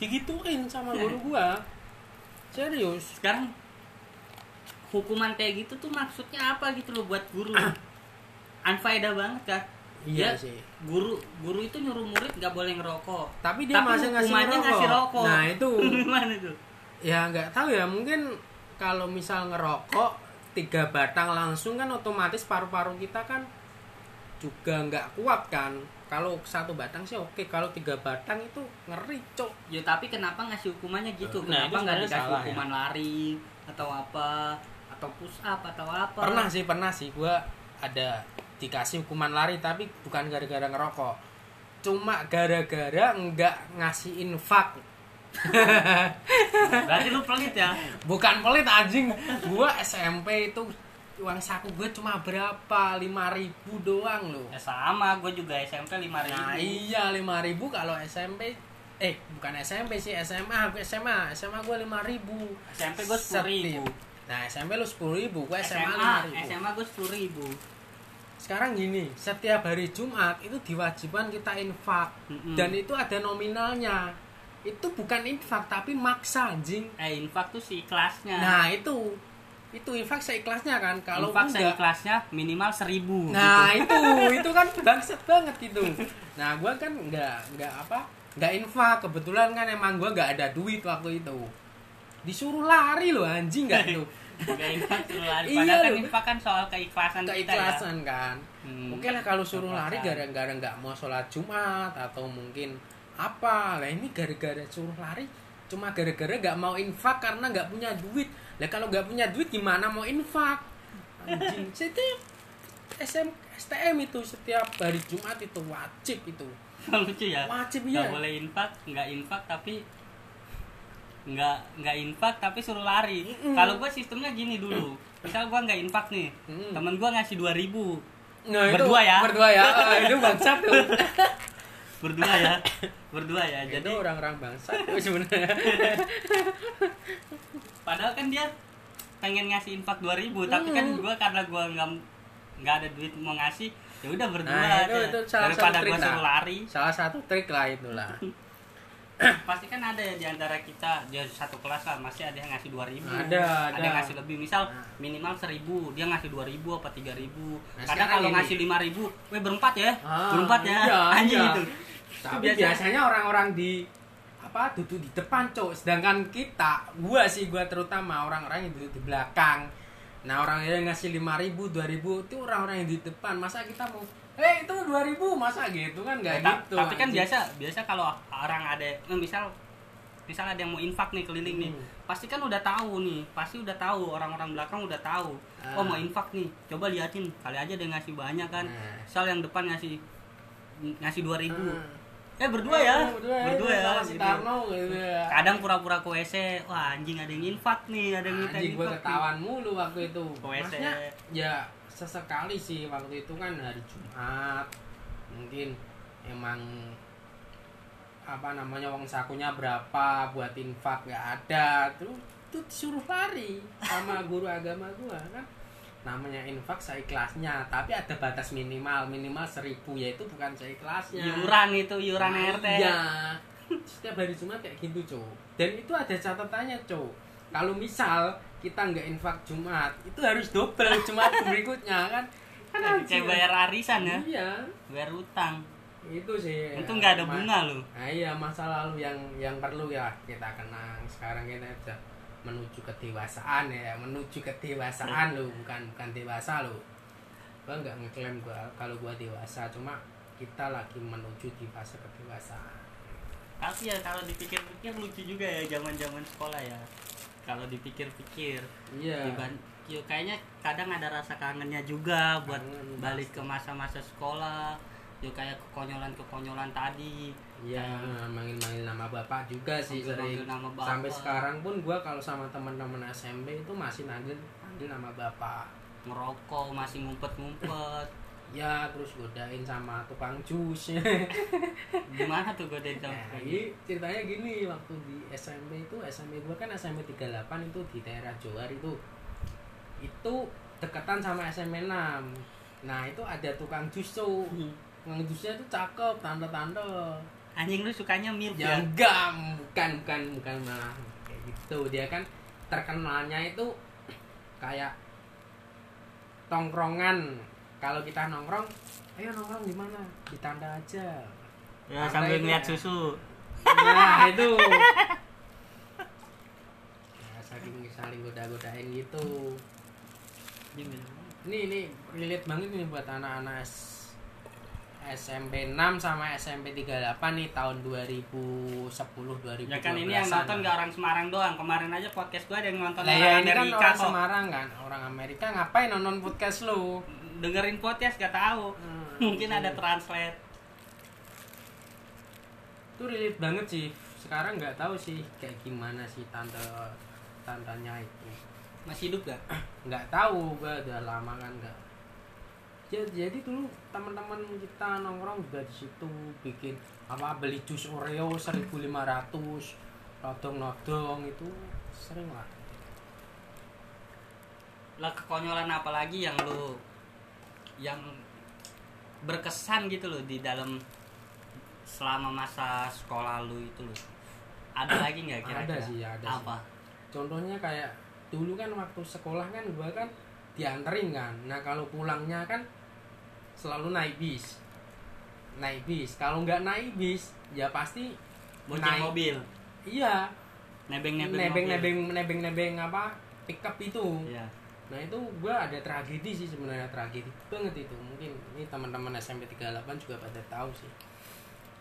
digituin sama guru gua. Serius. Sekarang hukuman kayak gitu tuh maksudnya apa gitu loh buat guru? Unfaedah banget kan iya Dia- sih. guru guru itu nyuruh murid nggak boleh ngerokok. Tapi dia Tapi masih ngasih rokok. ngasih rokok. nah itu. Gimana tuh? Ya nggak tahu ya. Mungkin kalau misal ngerokok tiga batang langsung kan otomatis paru-paru kita kan juga nggak kuat kan kalau satu batang sih oke kalau tiga batang itu ngeri cok. Ya tapi kenapa ngasih hukumannya gitu? Nah, kenapa nggak dikasih salah, ya. hukuman lari atau apa? Atau push up atau apa? Pernah sih pernah sih. Gua ada dikasih hukuman lari tapi bukan gara-gara ngerokok. Cuma gara-gara nggak ngasih infak berarti lu pelit ya? Bukan pelit anjing. Gua SMP itu uang saku gue cuma berapa lima ribu doang loh ya sama gue juga SMP lima ribu nah iya lima ribu kalau SMP eh bukan SMP sih SMA gue SMA SMA gue lima ribu SMP gue sepuluh ribu nah SMP lu sepuluh ribu gue SMA lima ribu SMA gue sepuluh ribu sekarang gini setiap hari Jumat itu diwajibkan kita infak Mm-mm. dan itu ada nominalnya itu bukan infak tapi maksa anjing eh infak tuh si kelasnya nah itu itu infak seikhlasnya kan? Kalau infak enggak kelasnya minimal seribu nah gitu. itu itu kan bangsat banget gitu. Nah gua kan nggak nggak apa nggak infak. Kebetulan kan emang gua nggak ada duit waktu itu. Disuruh lari loh anjing nggak tuh? Gak infak suruh lari. Iya, kan infak kan soal keikhlasan, kita ya. Keikhlasan kan. Hmm. Oke lah kalau suruh Keikhlasan. lari gara-gara nggak mau sholat Jumat atau mungkin apa. Lah ini gara-gara suruh lari cuma gara-gara nggak mau infak karena nggak punya duit lah kalau nggak punya duit gimana mau infak? Anjing. Setiap SM, STM itu setiap hari Jumat itu wajib itu. Lucu ya. Wajib nggak ya boleh infak nggak infak tapi nggak nggak infak tapi suruh lari. Mm-mm. kalau gue sistemnya gini dulu. Misal gue nggak infak nih Mm. temen gue ngasih dua ribu. Nah, itu. Berdua ya? berdua ya. Ah, itu bangsat tuh. Berdua ya? Berdua ya jadi orang-orang bangsat tuh sebenarnya padahal kan dia pengen ngasih infak dua ribu tapi kan Hmm. gue karena gue nggak nggak ada duit mau ngasih ya udah berdua nah itu aja. itu salah daripada satu gue trik suruh lah. lari. Salah satu trik lah itulah. Pasti kan ada ya di antara kita dia satu kelas lah masih ada yang ngasih dua ribu. Ada, ada. yang ngasih lebih. Misal Nah. minimal seribu dia ngasih dua ribu apa tiga ribu. Nah, kadang kalau ngasih lima ribu weh berempat ya? Ah, berempat ya? iya, anjing iya. itu. Tapi Itu biasanya orang-orang di apa duduk di depan cok sedangkan kita gua sih gua terutama orang-orang yang duduk di belakang nah orang yang ngasih lima ribu dua ribu itu orang-orang yang di depan masa kita mau eh itu dua ribu masa gitu kan nggak Ta- gitu tapi kan anjing. biasa biasa kalau orang ada eh, misal misal ada yang mau infak nih keliling nih Hmm. pasti kan udah tahu nih pasti udah tahu orang-orang belakang udah tahu oh Ah. mau infak nih coba liatin kali aja dia ngasih banyak kan Nah. misal yang depan ngasih ngasih 2000 Hmm. Eh berdua ya berdua, berdua ya sama si gitu. Tarno gitu ya. kadang pura-pura ke WC wah anjing ada yang infak nih ada yang minta Anjing gue ketahuan mulu waktu itu. Ke WC. Ya sesekali sih waktu itu kan hari Jumat. Mungkin emang apa namanya uang sakunya berapa buat infak nggak ada terus tuh disuruh lari sama guru agama gua kan namanya infak seikhlasnya tapi ada batas minimal minimal seribu yaitu bukan seikhlasnya iuran itu iuran Nah, RT Iya. Setiap hari Jumat kayak gitu, Cok. Dan itu ada catatannya, Cok. Kalau misal kita nggak infak Jumat, itu harus double Jumat berikutnya kan. Kan kayak anjing, bayar arisan ya Iya. bayar utang Itu sih. itu nggak ada bunga loh Nah, iya, masa lalu yang yang perlu ya kita kenang. Sekarang kita udah menuju kedewasaan ya, menuju kedewasaan loh, bukan bukan dewasa loh. Gua nggak ngeklaim gua kalau gua dewasa, cuma kita lagi menuju di fase kedewasaan. tapi ya kalau dipikir-pikir lucu juga ya zaman-zaman sekolah ya kalau dipikir-pikir Iya. Diban- yuk kayaknya kadang ada rasa kangennya juga buat Kangen, balik ke masa-masa sekolah yuk kayak kekonyolan-kekonyolan tadi Iya, manggil-manggil nama bapak juga sih sering. nama bapak. Sampai sekarang pun gua kalau sama teman-teman SMP itu masih manggil manggil nama bapak. ngerokok masih ngumpet-ngumpet Ya, terus godain sama tukang jus. gimana tuh gue dari Nah, ceritanya gini, waktu di SMP itu SMP gua kan SMP 38 itu di daerah Johar itu. Itu deketan sama SMP 6. Nah, itu ada tukang jus tuh. Tukang jusnya tuh cakep, tante-tante. Anjing lu sukanya milk ya ya? enggak bukan bukan bukan malah. Kayak gitu. Dia kan terkenalnya itu kayak tongkrongan. Kalau kita nongkrong ayo nongkrong di mana? Di tanda aja. Ya Tanda sambil itu ngeliat ya. susu. Nah itu. Ya, saling saling goda-godain gitu. Ini ini relate banget nih buat anak-anak SMP 6 sama SMP 38 nih tahun 2010 2012 ya kan ini yang nonton gak orang Semarang doang kemarin aja podcast gue ada yang nonton Lah orang ya ini kan orang kok Semarang kan, orang Amerika ngapain nonton podcast lu? dengerin podcast gak tahu Hmm, mungkin iya. ada translate Itu relate banget sih. Sekarang nggak tahu sih kayak gimana sih tante tantanya itu. masih hidup gak Nggak tahu, gua udah lama kan nggak. Ya, jadi dulu teman-teman kita nongkrong juga di situ bikin apa beli jus Oreo 1500 nodong-nodong itu sering lah. lah kekonyolan apa lagi yang lu yang berkesan gitu loh di dalam selama masa sekolah lu itu loh ada lagi nggak kira-kira Ada sih, ada sih. apa contohnya kayak dulu kan waktu sekolah kan gua kan dianterin kan nah kalau pulangnya kan selalu naik bis. Naik bis. Kalau nggak naik bis ya pasti bonceng naik mobil. Iya. Nebeng nebeng nebeng nebeng nebeng nebeng apa pickup itu. Ya nah itu gua ada tragedi sih sebenarnya tragedi banget itu. Mungkin ini teman-teman SMP 38 juga pada tahu sih.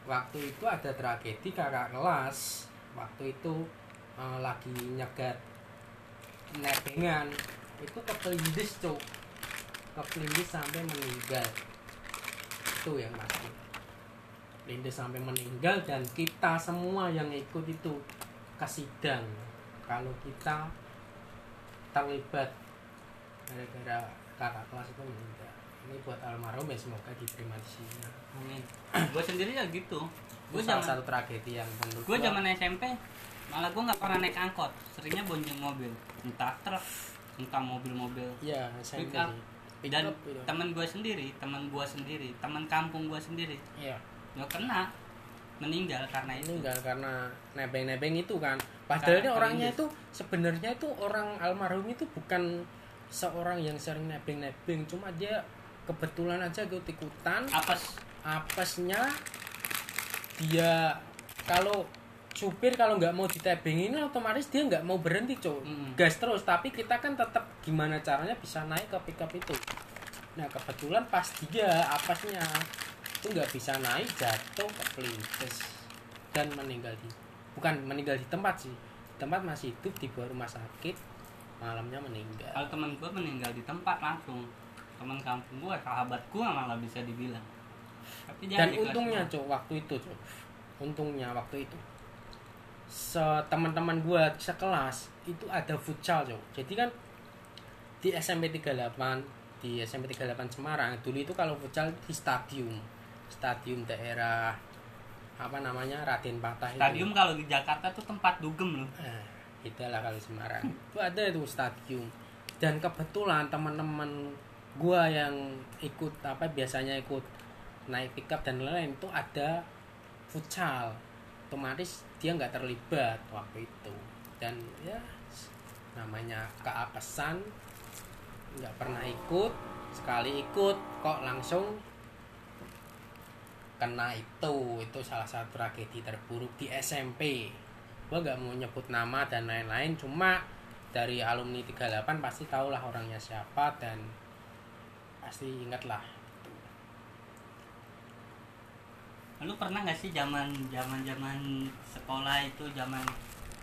Waktu itu ada tragedi kakak kelas. Waktu itu eh, lagi nyegat nebengan. Itu kepelindes cok kepelindes sampai meninggal. Itu yang pasti. Lindes sampai meninggal dan kita semua yang ikut itu ke sidang. Kalau kita terlibat gara-gara kakak kelas itu meninggal. Ini buat almarhum ya semoga diterima di sini. Amin. Gue sendiri ya gitu. Gue salah satu tragedi yang menurut gue gua- zaman SMP malah gue nggak pernah naik angkot. Seringnya bonceng mobil. Entah truk entah mobil-mobil. Iya, SMP Pick dan gitu. teman gue sendiri teman gue sendiri teman kampung gue sendiri. Iya. nggak kena meninggal karena itu. Meninggal karena nebeng-nebeng itu kan. Padahal ini orangnya itu sebenarnya itu orang almarhum itu bukan seorang yang sering nebeng-nebeng, cuma dia kebetulan aja ikut-ikutan apes. Apesnya dia kalau supir kalau nggak mau ditebengin otomatis dia nggak mau berhenti cowok Mm. gas terus tapi kita kan tetap gimana caranya bisa naik ke pickup itu. Nah kebetulan pas dia apesnya itu nggak bisa naik jatuh ke pelindes dan meninggal di bukan meninggal di tempat sih. Di tempat masih hidup dibawa rumah sakit malamnya meninggal. Kalau teman gue meninggal di tempat langsung. Teman kampung gue sahabat gue malah bisa dibilang. Tapi dan di untungnya cok waktu itu cok untungnya waktu itu teman-teman gua sekelas itu ada futsal cok jadi kan di SMP 38 di SMP 38 Semarang dulu itu kalau futsal di stadium stadium daerah apa namanya Raden Patah itu. stadium kalau di Jakarta tuh tempat dugem loh Nah, itulah kalau Semarang. itu ada itu stadium. Dan kebetulan teman-teman gua yang ikut apa biasanya ikut naik pickup dan lain-lain itu ada futsal. Otomatis dia nggak terlibat waktu itu. Dan ya namanya keapesan nggak pernah ikut sekali ikut kok langsung kena itu itu salah satu tragedi terburuk di SMP gua nggak mau nyebut nama dan lain-lain cuma dari alumni 38 pasti tahulah orangnya siapa dan pasti ingat lah lu pernah nggak sih zaman zaman zaman sekolah itu zaman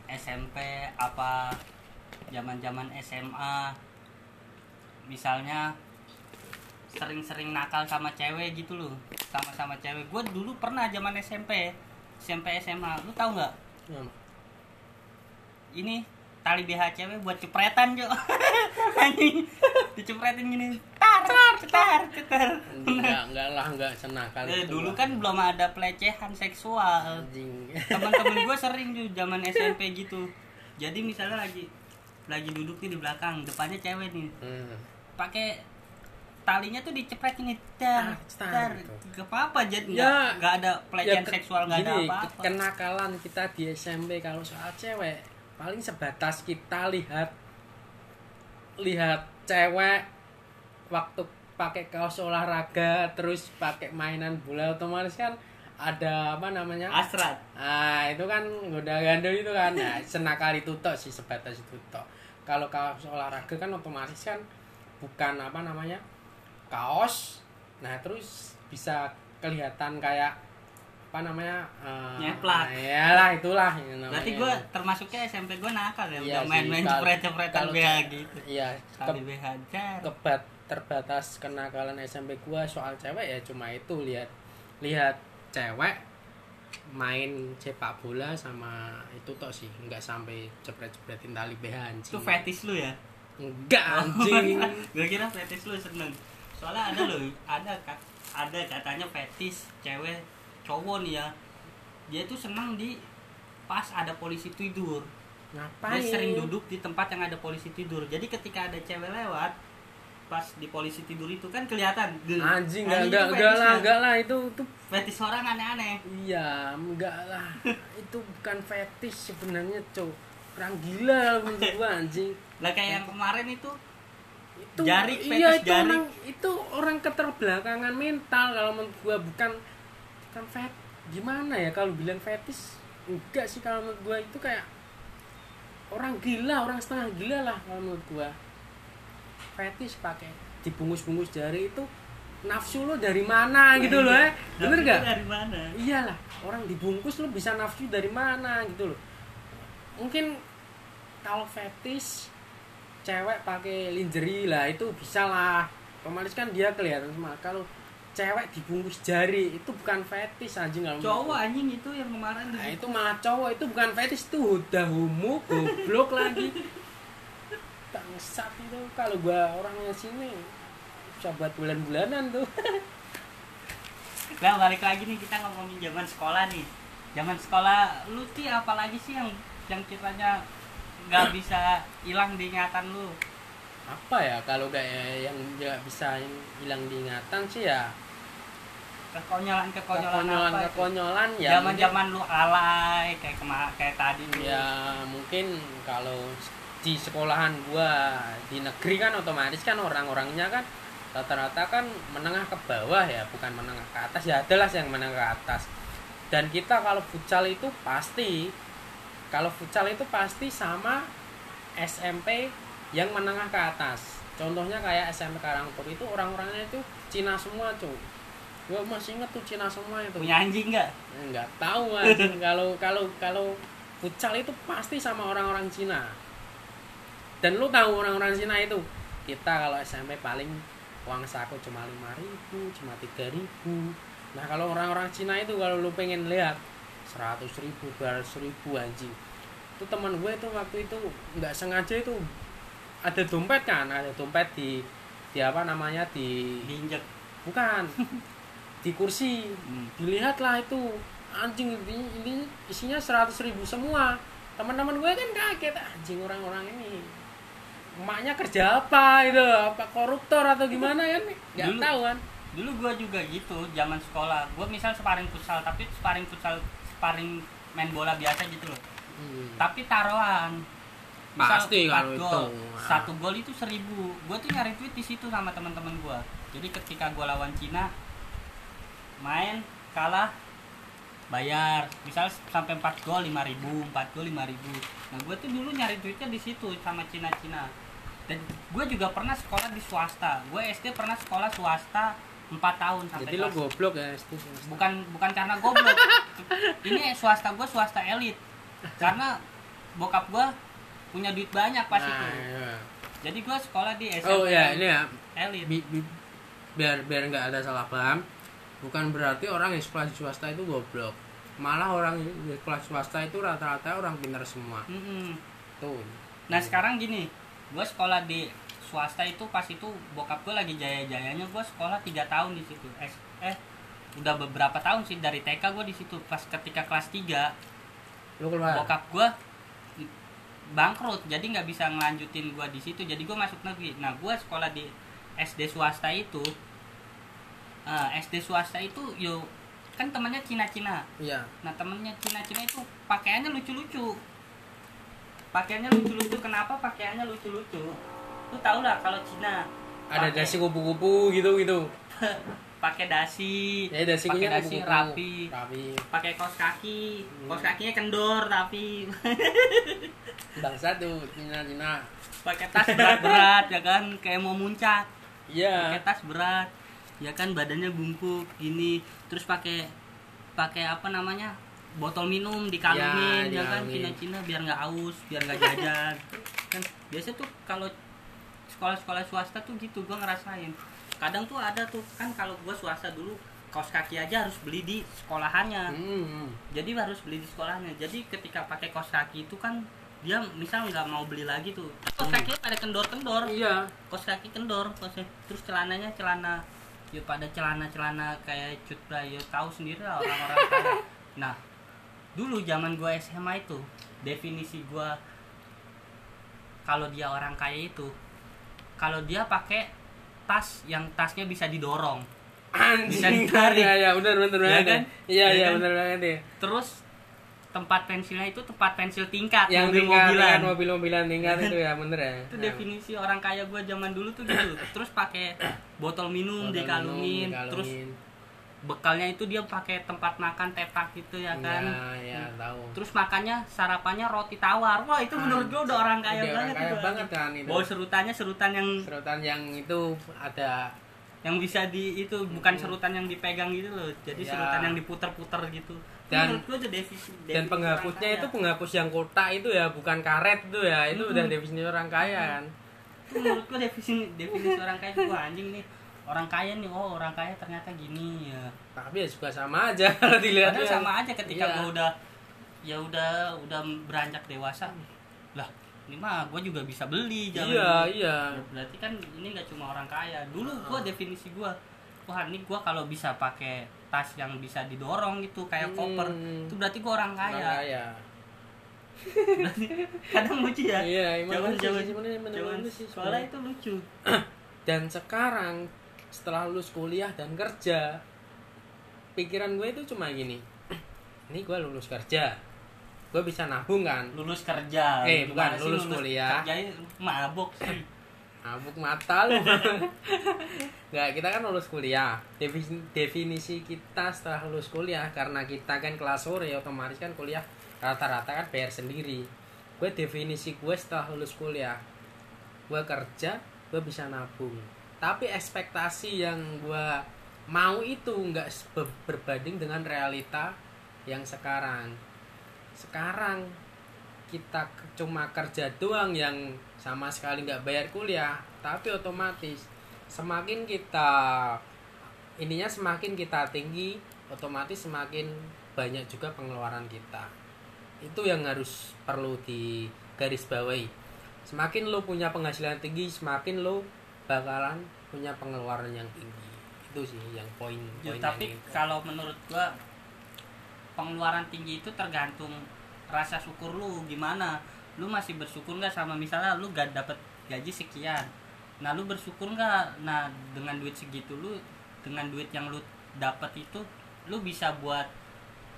SMP apa zaman zaman SMA misalnya sering-sering nakal sama cewek gitu loh sama-sama cewek. Gue dulu pernah zaman SMP SMP SMA lu tahu nggak? Ya, ini tali BH cewek buat cepretan jo anjing dicepretin gini. Tar cetar cetar enggak enggak lah enggak senakal Eh, dulu lah. kan belum ada pelecehan seksual. Teman-teman gue sering tuh zaman SMP gitu. Jadi misalnya lagi lagi duduk nih di belakang depannya cewek nih. Hmm. pakai talinya tuh dicepret ini Ah, cetar dar gitu. gak apa-apa jadi Ya, nggak nggak ada pelecehan ke- seksual nggak ada gini, apa-apa. kenakalan kita di SMP kalau soal cewek paling sebatas kita lihat lihat cewek waktu pakai kaos olahraga terus pakai mainan bola otomatis kan ada apa namanya? Asrat ah itu kan goda gandul itu kan. Nah, senakal itu tok sih sebatas itu tok. Kalau kaos olahraga kan otomatis kan bukan apa namanya? Kaos. Nah terus bisa kelihatan kayak apa namanya eh, Nyeplak. ya lah itulah namanya. Berarti gue termasuknya SMP gue nakal ya Iya udah main-main cepret-cepretan kalau BH gitu. iya ke- BH kebat terbatas kenakalan SMP gua soal cewek ya cuma itu lihat lihat cewek main sepak bola sama itu tok sih nggak sampai cepret-cepretin tali BH anjing. Itu fetish lu ya? Enggak anjing. gue kira fetish lu seneng. Soalnya ada loh ada ada katanya fetish cewek cowok nih ya dia tuh seneng di pas ada polisi tidur. Ngapain? dia sering duduk di tempat yang ada polisi tidur. Jadi ketika ada cewek lewat pas di polisi tidur itu kan kelihatan Gel. anjing Nah, enggak itu enggak enggak lah enggak lah itu itu fetish orang aneh-aneh. Iya enggak lah. Itu bukan fetish sebenarnya cow orang gila menurut gua anjing. Lah kayak yang kemarin itu itu Jari, iya fetish itu jari. orang itu orang keterbelakangan mental kalau menurut gua bukan bukan fet gimana ya kalau bilang fetish? Enggak sih kalau menurut gua itu kayak orang gila orang setengah gila lah kalau menurut gua. Fetish pakai dibungkus-bungkus jari itu nafsu lo dari mana gitu loh ya bener gak dari mana? Iyalah orang dibungkus lo bisa nafsu dari mana gitu loh. Mungkin kalau fetish cewek pakai lingerie lah itu bisa lah. Otomatis kan dia kelihatan semua kalau cewek dibungkus jari itu bukan fetish anjing kalau cowok anjing itu yang kemarin nah, itu malah cowok itu bukan fetish itu udah homo goblok lagi. Bangsat itu kalau gua orangnya sini bisa buat bulan-bulanan tuh. Nah balik lagi nih kita ngomongin zaman sekolah nih. Zaman sekolah lu sih apalagi sih yang yang kiranya nggak bisa hilang di ingatan lu? Apa ya kalau kayak yang nggak bisa hilang diingatan sih ya kekonyolan kekonyolan kekonyolan apa kekonyolan ya zaman zaman lu alay kayak kema kayak tadi lu. ya mungkin kalau di sekolahan gua di negeri kan otomatis kan orang-orangnya kan rata-rata kan menengah ke bawah ya bukan menengah ke atas. Ya adalah yang menengah ke atas. Dan kita kalau futsal itu pasti kalau futsal itu pasti sama SMP yang menengah ke atas. Contohnya kayak SMP Karangturi itu orang-orangnya itu Cina semua cuy gue masih inget tuh Cina semua itu. Punya anjing nggak? Nggak tahu anjing. Kalau kalau kalau futsal itu pasti sama orang-orang Cina. Dan lu tahu orang-orang Cina itu? Kita kalau SMP paling uang saku cuma lima ribu cuma tiga ribu. Nah kalau orang-orang Cina itu kalau lu pengen lihat seratus ribu dua ribu anjing. Itu teman gue itu waktu itu nggak sengaja itu ada dompet kan? Ada dompet di di apa namanya di diinjek. Bukan di kursi. Hmm. dilihatlah itu anjing ini, ini isinya seratus ribu semua. Teman-teman gue kan kaget anjing orang-orang ini emaknya kerja apa itu? Apa koruptor atau gimana kan? Nggak Dulu- tahu kan? dulu gua juga gitu zaman sekolah. Gua misal sparring futsal tapi sparring futsal sparring main bola biasa gitu loh. Tapi taruhan. Pasti empat kalau itu. satu gol itu seribu. Gue tuh nyari tweet di situ sama teman-teman gue jadi ketika gue lawan Cina main kalah bayar. Misal sampai 4 gol 5000 4 gol 5000 nah gue tuh dulu nyari duitnya di situ sama Cina-Cina. Dan gue juga pernah sekolah di swasta. Gue SD pernah sekolah swasta 4 tahun sampai jadi lo goblok ya SD bukan bukan karena goblok. Ini swasta gue swasta elit. Karena bokap gue punya duit banyak pas Nah, itu. iya. jadi gue sekolah di SMP oh ya ini ya. elit. Bi- bi- biar biar nggak ada salah paham bukan berarti orang yang sekolah di swasta itu goblok. Malah orang di sekolah swasta itu rata-rata orang pintar semua. Mm-mm. tuh. Nah sekarang gini. Gue sekolah di swasta itu pas itu bokap gue lagi jaya-jayanya gue sekolah tiga tahun di situ. Eh, eh udah beberapa tahun sih dari TK gue di situ. Pas ketika kelas 3 lu keluar? bokap gue bangkrut. Jadi nggak bisa ngelanjutin gue di situ. Jadi gue masuk negeri. Nah gue sekolah di SD swasta itu eh, SD swasta itu yo kan temannya Cina-Cina. Iya. Nah temennya Cina-Cina itu pakaiannya lucu-lucu. Pakaiannya lucu-lucu kenapa pakaiannya lucu-lucu? Lu tau lah kalau Cina ada pakai- dasi kupu-kupu gitu gitu. pakai dasi ya dasi pakai dasi kupu-kupu. rapi rapi. pakai kaos kaki. Hmm. kaos kakinya kendor tapi bangsa tuh Cina Cina pakai tas berat-berat ya kan? Kayak mau muncak. Iya. Pakai tas berat ya kan badannya bungkuk gini. Terus pakai pakai apa namanya? Botol minum dikalungin Ya, ya, kan. Cina-Cina biar nggak aus biar nggak jajan. Kan biasa tuh kalau sekolah-sekolah swasta tuh gitu gua ngerasain. Kadang tuh ada tuh kan kalau gua swasta dulu kaos kaki aja harus beli di sekolahannya. Hmm. jadi harus beli di sekolahnya. Jadi ketika pakai kaos kaki itu kan dia misal nggak mau beli lagi tuh. Kaos Hmm. kakinya pada kendor-kendor. Iya. Kaos kaki kendor kaosnya. Terus celananya celana ya pada celana celana kayak cut ya tahu sendiri lah orang-orang kaya nah dulu zaman gua SMA itu definisi gua kalau dia orang kaya itu kalau dia pakai tas yang tasnya bisa didorong Bisa anjing ditarik. iya iya benar benar Iya banget kan? iya Iya iya kan? benar banget ya terus tempat pensilnya itu tempat pensil tingkat yang mobil tingkat mobilan kan mobil-mobilan tingkat itu ya bener ya. Itu definisi orang kaya gua zaman dulu tuh gitu. Terus pakai botol minum Botol dikalungin minum, terus dikalungin. bekalnya itu dia pakai tempat makan tepak gitu ya kan. Ya, ya tahu. Terus makannya sarapannya roti tawar. Wah itu menurut gua udah orang kaya Udah orang banget kaya itu. banget kan itu. Bawa serutannya serutan yang serotan yang itu ada. Yang bisa di itu bukan serutan yang dipegang gitu loh. Jadi Ya. serutan yang diputer-puter gitu. Itu Dan- definisi, dan penghapusnya itu penghapus yang kotak itu ya bukan karet itu ya itu udah definisi orang kaya kan. Itu menurut gua definisi definisi orang kaya gua anjing nih. Orang kaya nih oh orang kaya ternyata gini ya. Tapi ya juga sama aja kalau dilihat Padahal sama aja ketika Iya. gua udah ya udah udah beranjak dewasa. Lah ini mah gue juga bisa beli zaman iya dulu. iya. Ya, berarti kan ini nggak cuma orang kaya. Dulu gua definisi gua wah ini gua kalau bisa pakai tas yang bisa didorong gitu kayak Hmm. koper. Itu berarti gua orang orang kaya. kaya. Berarti kadang lucu ya. Iya emang lucu zaman- sih, sekolah itu lucu. Dan sekarang setelah lulus kuliah dan kerja pikiran gue itu cuma gini. Ini gue lulus kerja. Gue bisa nabung kan? Lulus kerja. Eh, bukan, sih lulus kuliah. kerja mabok sih Mabuk mata lu. Nggak, kita kan lulus kuliah. Definisi, kita setelah lulus kuliah karena kita kan kelas sore otomatis kan kuliah rata-rata kan bayar sendiri. Gue definisi gue setelah lulus kuliah, gue kerja, gue bisa nabung. Tapi ekspektasi yang gue mau itu nggak berbanding dengan realita yang sekarang. Sekarang kita cuma kerja doang yang sama sekali nggak bayar kuliah tapi otomatis semakin kita ininya semakin kita tinggi otomatis semakin banyak juga pengeluaran kita. Itu yang harus perlu digarisbawahi. Semakin lo punya penghasilan tinggi semakin lo bakalan punya pengeluaran yang tinggi. Itu sih yang poin Ya, tapi yang kalau menurut gua pengeluaran tinggi itu tergantung rasa syukur lu gimana lu masih bersyukur nggak sama misalnya lu gak dapet gaji sekian nah lu bersyukur nggak nah dengan duit segitu lu dengan duit yang lu dapat itu lu bisa buat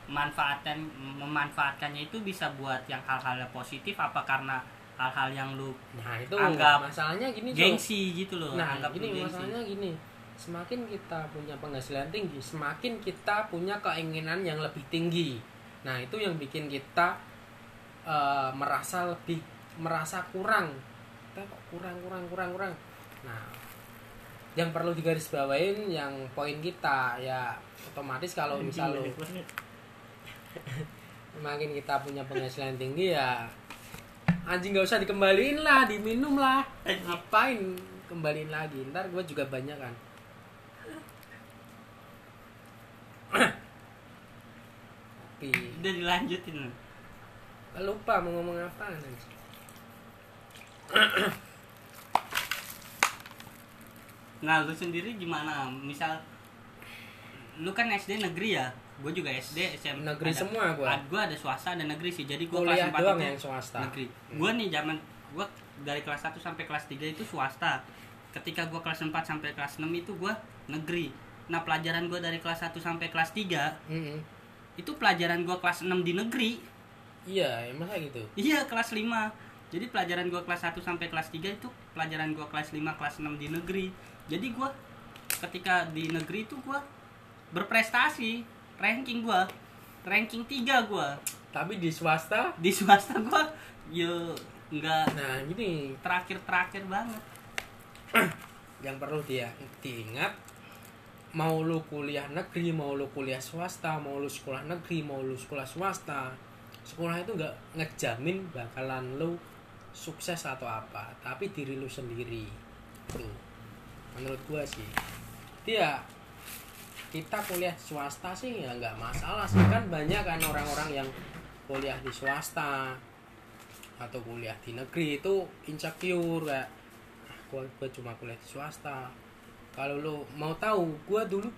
manfaatkan memanfaatkannya itu bisa buat yang hal-hal yang positif apa karena hal-hal yang lu nah itu anggap masalahnya gini gengsi gitu loh Nah, anggap lu ini gengsi. masalahnya gini. Semakin kita punya penghasilan tinggi, semakin kita punya keinginan yang lebih tinggi. Nah, itu yang bikin kita eh, merasa lebih merasa kurang. Kita kok kurang kurang kurang kurang. Nah, yang perlu digarisbawain yang poin kita ya otomatis kalau misal lo semakin kita punya penghasilan tinggi ya anjing nggak usah dikembaliin lah diminum lah. Ngapain kembaliin lagi? Ntar gue juga banyak kan. Tapi udah dilanjutin lupa mau ngomong apa. Nah, lu sendiri gimana? Misal lu kan SD negeri ya? Gue juga SD, SMP. Negeri semua gua. Ad, gua ada swasta dan negeri sih. Jadi gua kuliah kelas 4 doang itu yang swasta negeri. Hmm. Gua nih zaman gua dari kelas 1 sampai kelas 3 itu swasta. Ketika gua kelas 4 sampai kelas 6 itu gua negeri. Nah, pelajaran gua dari kelas 1 sampai kelas 3 Mm-mm. itu pelajaran gua kelas 6 di negeri. Iya ya masa gitu Iya, kelas 5. Jadi pelajaran gua kelas 1 sampai kelas 3 itu pelajaran gua kelas 5, kelas 6 di negeri. Jadi gua ketika di negeri itu gua berprestasi, ranking gua ranking 3 gua. tapi di swasta Di swasta gua yo enggak nah gini terakhir-terakhir banget. yang perlu dia diingat mau lu kuliah negeri mau lu kuliah swasta mau lu sekolah negeri mau lu sekolah swasta sekolah itu nggak ngejamin bakalan lu sukses atau apa tapi diri lu sendiri. Tuh menurut gua sih. Dia kita kuliah swasta sih ya nggak masalah sih. Kan banyak kan orang-orang yang kuliah di swasta atau kuliah di negeri itu insecure kayak "Ah, gua gua cuma kuliah di swasta. Kalau lo mau tahu gua dulu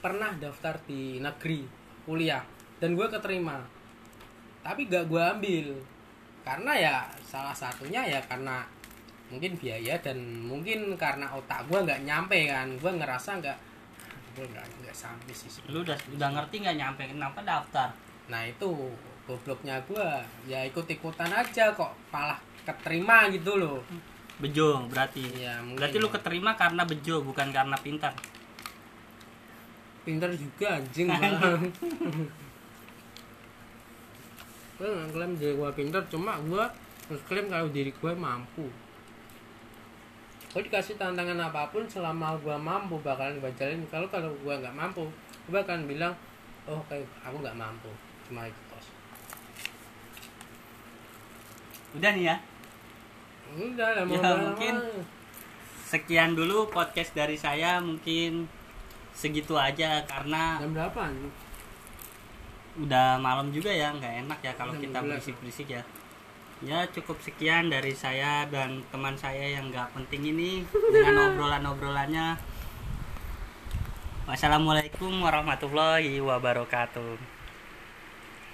pernah daftar di negeri kuliah dan gua keterima tapi gak gua ambil karena ya salah satunya ya karena mungkin biaya dan mungkin karena otak gua nggak nyampe kan gua ngerasa nggak gua nggak nggak sampai sih Lu udah udah ngerti nggak nyampe kenapa daftar? Nah itu gobloknya gua ya ikut-ikutan aja kok malah keterima gitu loh. Bejo berarti. Ya mungkin Berarti lu keterima karena bejo bukan karena pintar. pinter juga anjing. gue nggak klaim diri gua pinter cuma gua klaim kalau diri gua mampu. Gue dikasih tantangan apa pun selama gua mampu bakalan gua jalanin. Kalau kalau gua nggak mampu, gua bakalan bilang, oh kayak aku nggak mampu, cuma ikut tos. Udah nih ya. Udah lah Ya, mungkin. Sekian dulu podcast dari saya mungkin segitu aja karena jam berapa? Udah malam juga ya nggak enak ya kalau kita 12. berisik-berisik ya. Ya cukup sekian dari saya dan teman saya yang nggak penting ini dengan obrolan-obrolannya. Wassalamualaikum warahmatullahi wabarakatuh